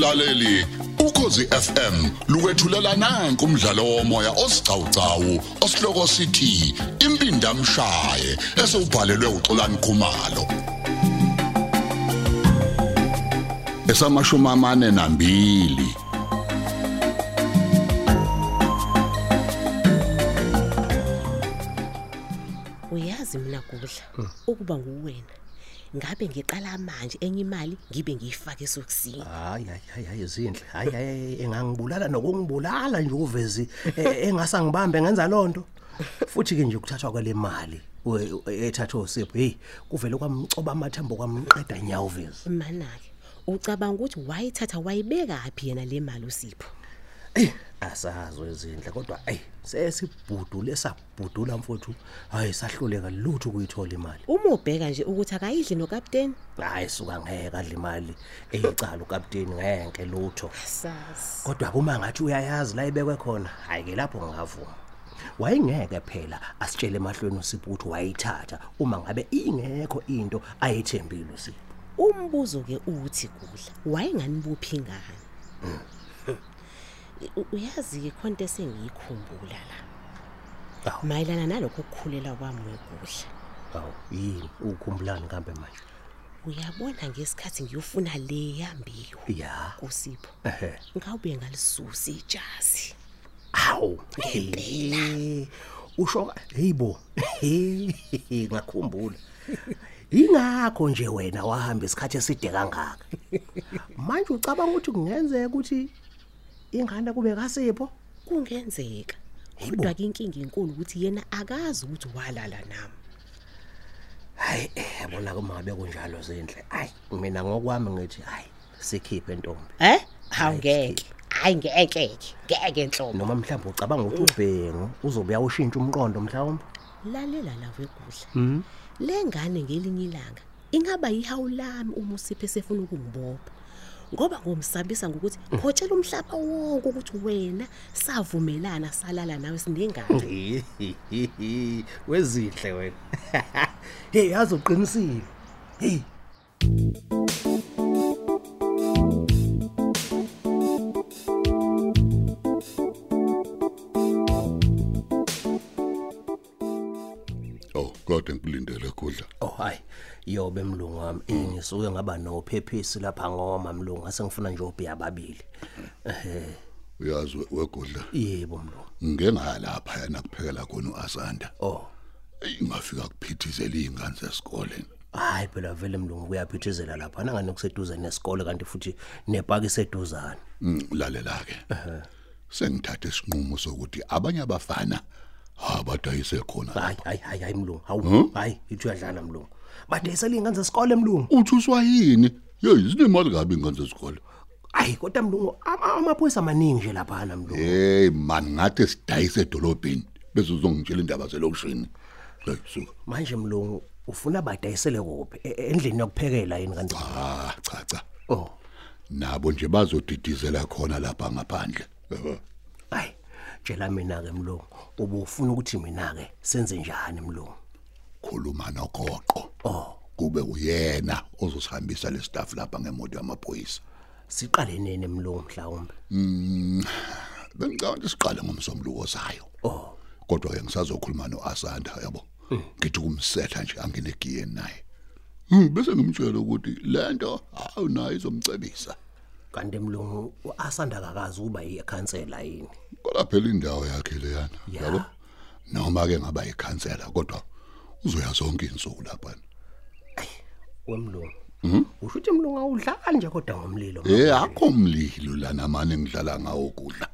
mlaleli ukhosi FM lukwethulela nanku umdlalo womoya osiqhawqhawo osihloko sithi impindi amshaye esubhalelwe uXolani Khumalo. Esamashumi amane nambili. Uyazi mina kudla ukuba nguwena. Ngabe ngiqala manje enye imali ngibe ngiyifaka esokusini? Hayi hayi hayi hayi zinhle. Hayi hayi engangibulala nokungibulala nje uvezi eh, engasa ngibambe ngenza lonto futhi ke nje ukuthathwa kwale mali we- ethathwa usipho hey kuvele kwamcoba amathambo kwamqeda nyawo vezi manake ucabanga ukuthi wayithatha wayibeka phi yena le mali usipho Eh asazi ezindle kodwa ay sesibhudule sabhudula mfowethu. Hayi sahluleka lutho ukuyithola imali. Uma ubheka nje ukuthi akayidli nokapteni? Hayi suka ngeke adle imali eyicala ukapteni ngeke lutho. Sazi kodwa kuma ngathi uyayazi la ibekwe khona hayi ke lapho ngavuma wayengeke phela asitshele emahlweni usipho ukuthi wayithatha. Uma ngabe ingekho into ayethembile usipho umbuzo ke uthi kudla wayenganibuphi ingane? U- uyazi ke khonto esengiyikhumbula la. Awu. mayelana nalokho ukukhulela kwami wekudla awu yini? Ukhumbulani kambe manje? Uyabona ngesikhathi ngiyofuna le yambiyo ya. Kusipho. Ehe. Ngawubuye ngalisusa ijazi. Awu ngempela. usho heyibo ngakhumbula. Ingakho nje wena wahamba isikhathi eside kangaka. Manje ucabanga ukuthi kungenzeka ukuthi ingane kube kasipho? Kungenzeka. Hayibo. kodwa ke inkinga enkulu ukuthi yena akazi ukuthi walala nami. Hayi yabona kuma ngabe kunjalo zinhle. Hayi mina ngokwami ngithi hayi sikhiphe ntombi. Eh? Awungeke hayi ngeke ngeke enhlobo noma mhlawumbe ucabanga ukuthi ubhengu uzobe uyawushintsha umqondo mhlawumbe? Lalela la wekudla lengane ngelinye ilanga ingaba yihawu lami uma usiphe sefuna ukungibopha? Ngoba ngomsabisa ngokuthi photshela umhlaba wonke ukuthi wena savumelana salala nawe sinengane. Wezihle wena. Hey yazi uqinisile. Hey. Oh kodwa ngilindele kudla oh hayi. Yobe mlungu wami ngisuke ngaba nophephisi lapha ngoma mlungu. Ngase ngifuna nje obhiya ababili ehe. Uyazi we- wegudla? Yebo mlungu. Ngengaya lapha yana kuphekela khona uAsanda. Oh. Ingafika kuphithizela izingane zesikole. Hayi phela vele mlungu kuyaphithizela lapha. Nangani kuseduze nesikole kanti futhi nepaki seduzana Mm, lalela ke sengithatha isinqumo sokuthi abanye abafana abadayise khona hayi hayi hayi hayi mlungu. Hawu hayi ithi uyadlala mlungu. Badayisela ingane zesikole mlungu? Uthi uswayini yeyi zinemali kabi ingane zesikole hayi kodwa mlungu ama- amaphoyisa amaningi nje lapha mlungu. Hey man ngathi sidayise edolobheni bese uzongitshela indaba zelokushini hey suka. Manje mlungu ufuna badayisele kuphi? E- e- endlini yokuphekela yini kanti ah cha cha. Oh. Nabo nje bazodidizela khona lapha ngaphandle. Yebo. hayi tshela mina ke mlungu ubufuna ukuthi mina ke senze njani mlungu? Khuluma nogoqo. Oh. Kube uyena ozosihambisa le staff lapha ngemoto yamaphoyisa. Siqale nini mlungu mhlawumbe? Bengicabanga ukuthi siqale ngomsombuluko sayo oh. Kodwa ke ngisazokhuluma noAsanda yabo? Ngithi kumsetha nje angene egiyeni naye. Hmm bese ngimtshela ukuthi lento awu nayo izomcebisa. Kanti mlungu asanda kakazi uba yikhansela yini? Kodwa phela indawo yakhe leyana Ya. yabo? Noma ke ngaba yikhansela kodwa uzoya zonke insuku lapha. Wemlungu. Usho ukuthi mlungu awudlali nje kodwa ngomlilo eh akho umlilo lana manje ngidlala ngawo kudla.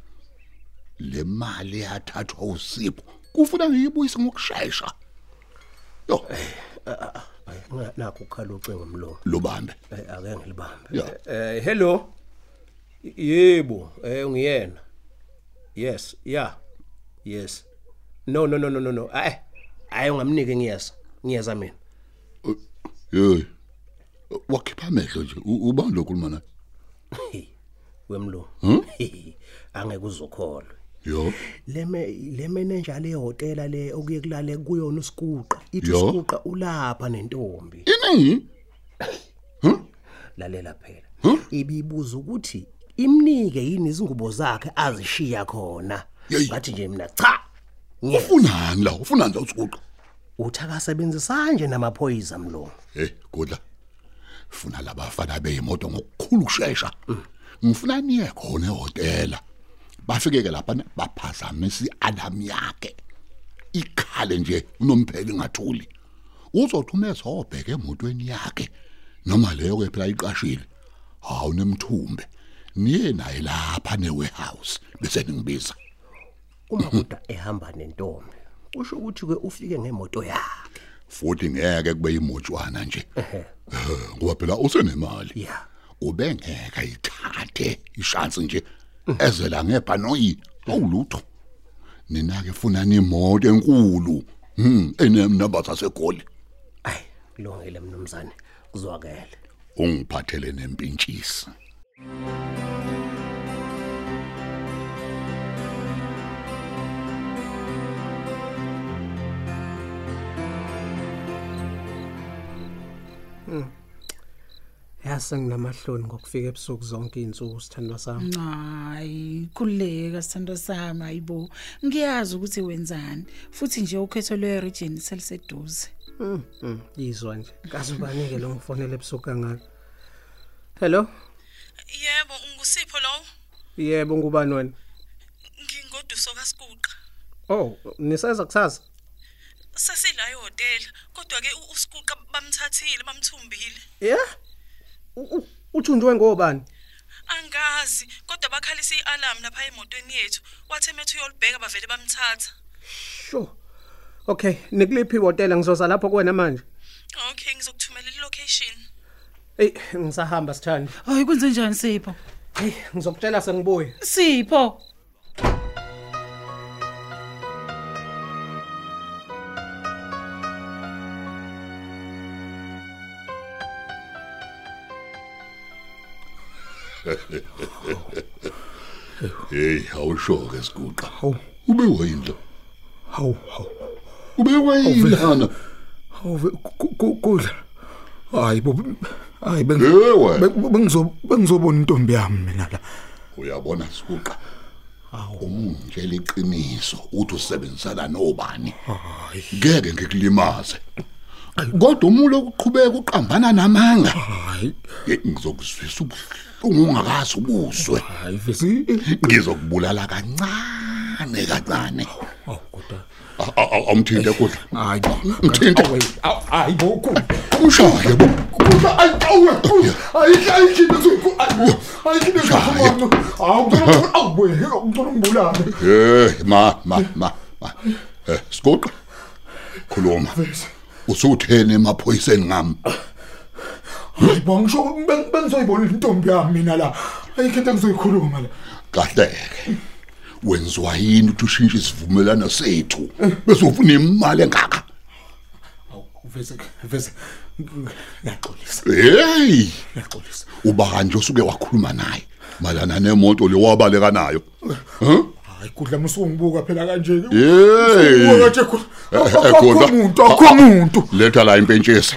Le mali yathathwa usipho kufuna ngiyibuyise ngokusheshsha yo. Hayi, nga- nakho ukukhala ucingo mlungu. Lobambe Eh, ake ngilibambe Ya. eh hello? Yebo eh ngiyena yes yeah yes. No no no no no no. Ay ayi ungamnike ngiyeza. Ngiyeza mina. Hey wakhipha amehlo nje. U- ubani lokhuluma naye? Wemlungu angeke uzokholwa yo. Leme le manager le hotel le okuye kulale kuyona usikuqa ithi usikuqa ulapha nentombi. Ini lalela phela. Ibibuza ukuthi imnike yini izingubo zakhe azishiya khona? Yeyi. ngathi nje mina cha Nye- ufunani la? Ufunani la usuqa uthi akasebenzisa nje namaphoyisa mlungu. Hey godla funa labafana beyimoto ngokukhulu kusheshsha ngifuna niye khona ehotela bafike ke lapha baphazamisa ialarm yakhe. Ikhale nje unompheli ngathuli uzothuma ezobheka emotweni yakhe. Noma leyo ke phela iqashile hawu nemthumbe niye naye lapha ne warehouse bese ningibiza. Uma kodwa ehamba nentombi usho ukuthi ke ufike ngemoto yakhe. Futhi ngeke kube imotshwana nje. Eh, ngoba phela usenemali. Ya. Ubengeke ayithathe ishansi nje ezela ngebhanoyi awulutho. Nina ke funa imoto enkulu. Hm enemnamba zasegoli. Ay kulungile mnumzane. Kuzwakele. Ungiphathele nempintshisi. Yase nginamahloni ngokufika ebusuku zonke izinsuku sithandwa sami. Hayi khuleka sithando sami hayibo. Ngiyazi ukuthi wenzani futhi nje ukhetho lwe region seliseduze. Mm, mm, yizwa nje. Kaze ubanike lo ngifonele ebusuku kangaka. Hello? Yebo, ngusipho lo. yebo ngubani wena Ngingoduso kaSikuqa. oh niseza kusasa Sasila ehotel, kodwa ke uSikuqa bamthathile, bamthumbile. yeah U- u- uthunjwe ngobani Angazi, kodwa bakhalisa ialarm lapha emotweni yethu. Wathi emethu uyolibheka bavele bamthatha. sure okay nikuliphi ihotela ngizoza lapho kuwena manje Okay, ngizokuthumela ilocation. Hey ngisahamba sithandi hayi kwenze njani sipho? Hey ngizokutshela sengibuye. Sipho! Hey awushoke siguqa. Hawu. ube wayini hawu hawu. Ube wayini lana hawu kudla. Hayi bo hayi Ewe. bengizo bengizobona intombi yami mina la. Uyabona siguqa umungitshela iqiniso uthi usebenzisana nobani? Hayi. Ngeke ngikulimaze. Kodwa umulo ukuqhubeka uqambana namanga. Hayi. Eh, ngizokuzwisa ubuhlungu ungakazi ubuswe hayi vesi ngizokubulala kancane. Kancane hawu kodwa A- a- a- amthinte kodwa hayi Mthinte. Awu, hayi bo kudla umshaye bo kudla ayi awu kudla ayi ayi khiphe zoku ayi khiphe zoku hawu awu bo ngicela ngibulale Eh ma ma ma ma. Eh sikuqa. Khuluma. Usuthene emaphoyiseni ngami. hayi bo ngisho beng- bengizoyibona intombi yami mina la ayikho into engizoyikhuluma la Kahleke. Wenziwa yini ukuthi ushintshe isivumelano sethu? Bese ufuna imali engaka? hawu vese vese ngiyaxolisa Hey! ngiyaxolisa Uba kanje usuke wakhuluma naye malana nemoto le wabaleka nayo. Huh? hayi kudla musungibuka phela kanje Hey! Ubuka kanje kudla Eh, eh, akho Kudla. umuntu akho umuntu Letha la impentshisi.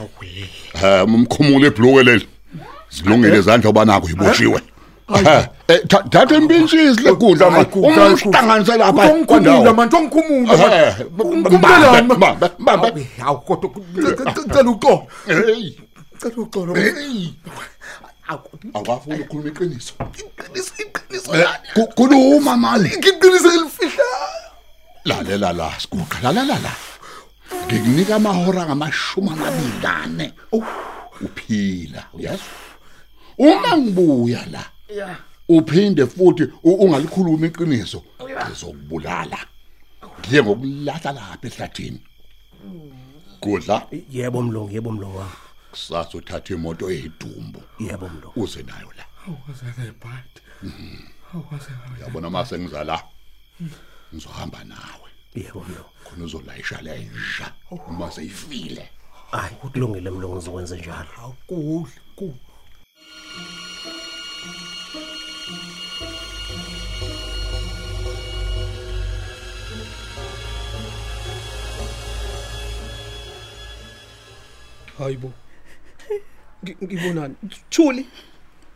Eh umkhumulo ebhluke leli. Zilungile izandla obanako iboshiwe. Eh eh, tha- thatha impentshisi lekudla Hayi, manje. kudla, Umhlanganise lapha. Ungikhumula manje ungikhumula Eh, Ungikhumulelani mbambe, mbambe, mbambe. Hawu, hawu kodwa cela uxolo Hey. cela uxolo Hey. Hawu, Awafuna ukukhuluma iqiniso. iqiniso iqiniso Eh, ku- Khuluma mali. iqiniso elifihla Lalela la sikuqa lalela la. Ngikunika amahora ngamashumi amabili uphila yes uma ngibuya la uphinde futhi u- ungalikhuluma iqiniso. Ngizokubulala. Ngiye ngokulahla lapha ehlathini. Kudla? Yebo mlungu yebo mlungu wami. Kusasa uthatha imoto eyidumbu. Yebo mlungu. Uze nayo la. Awazalebhadi awazalebhadi yabona mase ngizala ngizohamba nawe. Yebo mlungu. Khona uzolayisha lenja uma seyifile hayi kulungile mlungu ngizokwenza njalo. Awukudla kudla hayibo Ngi- ngibonani thuli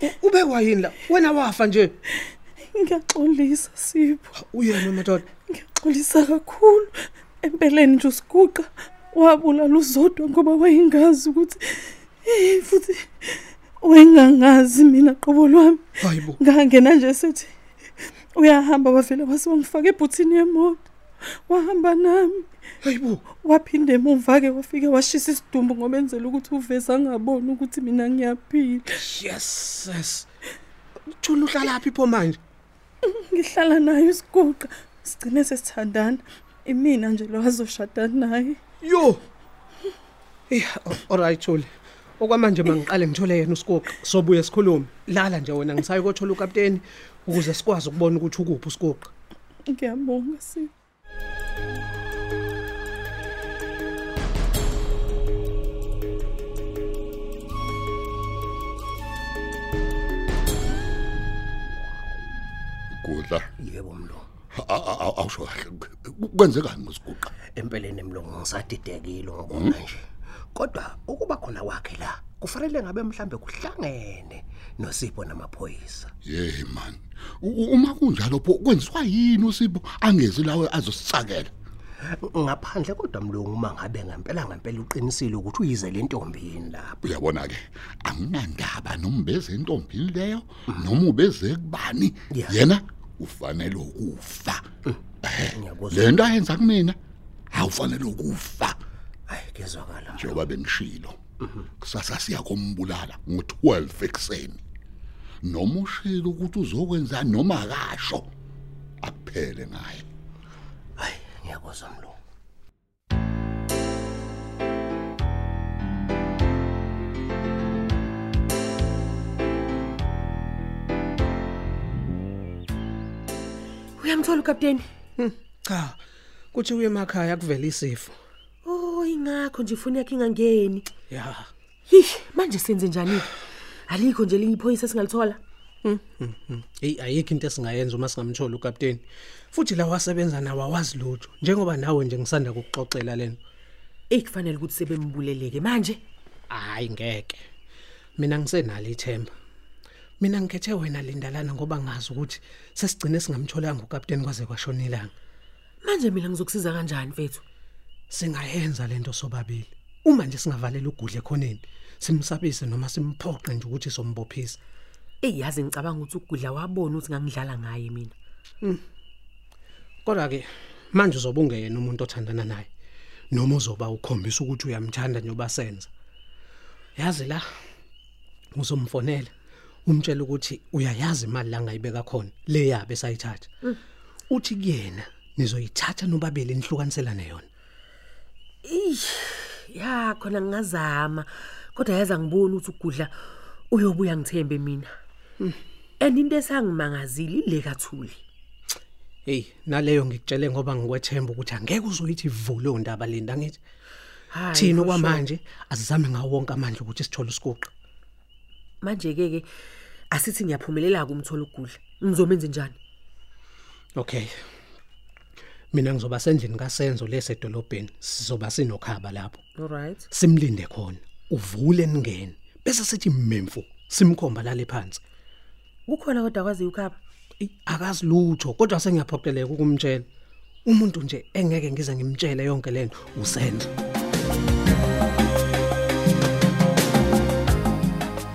U- ubekwa yini la? Wena wafa nje. Ngiyaxolisa sipho. Uyena madoda? Ngiyaxolisa kakhulu. Empeleni nje usiguqa wabulala uzodwa ngoba wayingazi ukuthi eh futhi wayengangazi mina qobo lwami. Hayibo ngangena nje sethi uyahamba wavela wasongifaka ebhuthini yemoto. Wahamba nami. Hayibo waphinde emuva ke wafike washisa isidumbu ngoba enzela ukuthi uveza angaboni ukuthi mina ngiyaphila. Yes yes. Thula uhlala laphi pho manje? Ngihlala naye isiguqa sigcine sesithandana. Imina nje lo azoshada naye. Yo. Eh alright Thuli okwamanje mangiqale ngithole yena uSikoqa sobuye sikhulume. Lala nje wena ngisayi ukuthola ukapteni ukuze sikwazi ukubona ukuthi ukuphi uSikoqa ngiyabonga sipho kudla yebo mlo. A- a- a- awusho kahle. Kwenzekani ngosiguqa empeleni emlungu ngisadidekile ngibona nje. Kodwa ukuba khona kwakhe la kufanele ngabe mhlambe kuhlangene nosipho namaphoyisa. Hey man. U- u- uma kunjalo pho kwenziwa yini usipho? Angezi lawe azositsakela ngaphandle kodwa mlungu uma ngabe ngempela ngempela uqinisile ukuthi uyize le ntombi yini lapho. Uyabona ke anginandaba noma ubeze entombini leyo noma ubeze kubani. Yeah. yena ufanele ukufa. Eh, ngiyakuzwa. le nto ayenza kumina? Awufanele ukufa. Hayi kezwakala njengoba bengishilo kusasa siya kombulala ngo12 ekseni noma ushilo ukuthi uzokwenza noma akasho akuphele ngaye. Hayi ngiyakuzwa mlungu. Uyamthola ukapteni cha kuthi uye emakhaya kuvela isifo. Oh ingakho nje ifoni yakhe ingangeni. Ya. Hi manje senze njani? Alikho nje linye iphoyisa singalithola hey ayikho into esingayenza uma singamthola ukapteni futhi la wasebenza nawe awazi lutho njengoba nawe nje ngisanda ukuxoxela lento ekufanele ukuthi sebembuleleke manje. Hayi ngeke. Mina ngisenalo ithemba. Mina ngikhethe wena lindalana ngoba ngazi ukuthi sesigcine singamtholanga ukapteni kwaze kwashonelanga manje mina ngizokusiza kanjani mfethu? Singayenza lento sobabili. Uma nje singavalela ugudle khoneni simsabise noma simphoqe nje ukuthi sombophisa eyazi ngicabanga ukuthi ukudla wabona ukuthi ngangidlala ngaye mina. Kodwa ke manje uzoba ungeyena umuntu othandana naye noma uzoba ukhombisa ukuthi uyamthanda njengoba senza. Yazi la uzomfonela. Umtshela ukuthi uyayazi imali la ngayibeka khona le yabe sayithatha uthi kuyena nizoyithatha nobabili nihlukaniselane yona ya khona ngingazama kodwa yaza ngibona ukuthi ukudla uyobuya ngithembe mina. And into esangimangazile ile kathuli. Hey naleyo ngikutshele ngoba ngikwethemba ukuthi angeke uzoyithi vulo ndaba linda ngithi thina kwamanje asizame ngawo wonke amandla ukuthi sithole isikuqa manje ke ke asithi ngiyaphumelela kumthola ukudla ngizomenza njani Okay. Mina ngizoba sendlini kaSenzo lesedolobheni. Sizoba sinokhaba lapho. alright Simlinde khona. Uvule ningene. Bese sithi mmemfu simkhomba lale phansi. kukhona kodwa kwazi ukhaba Ey, Akazi lutho kodwa sengiyaphoqeleka ukumtshela. Umuntu nje engeke ngize ngimtshele yonke lento uSenzo.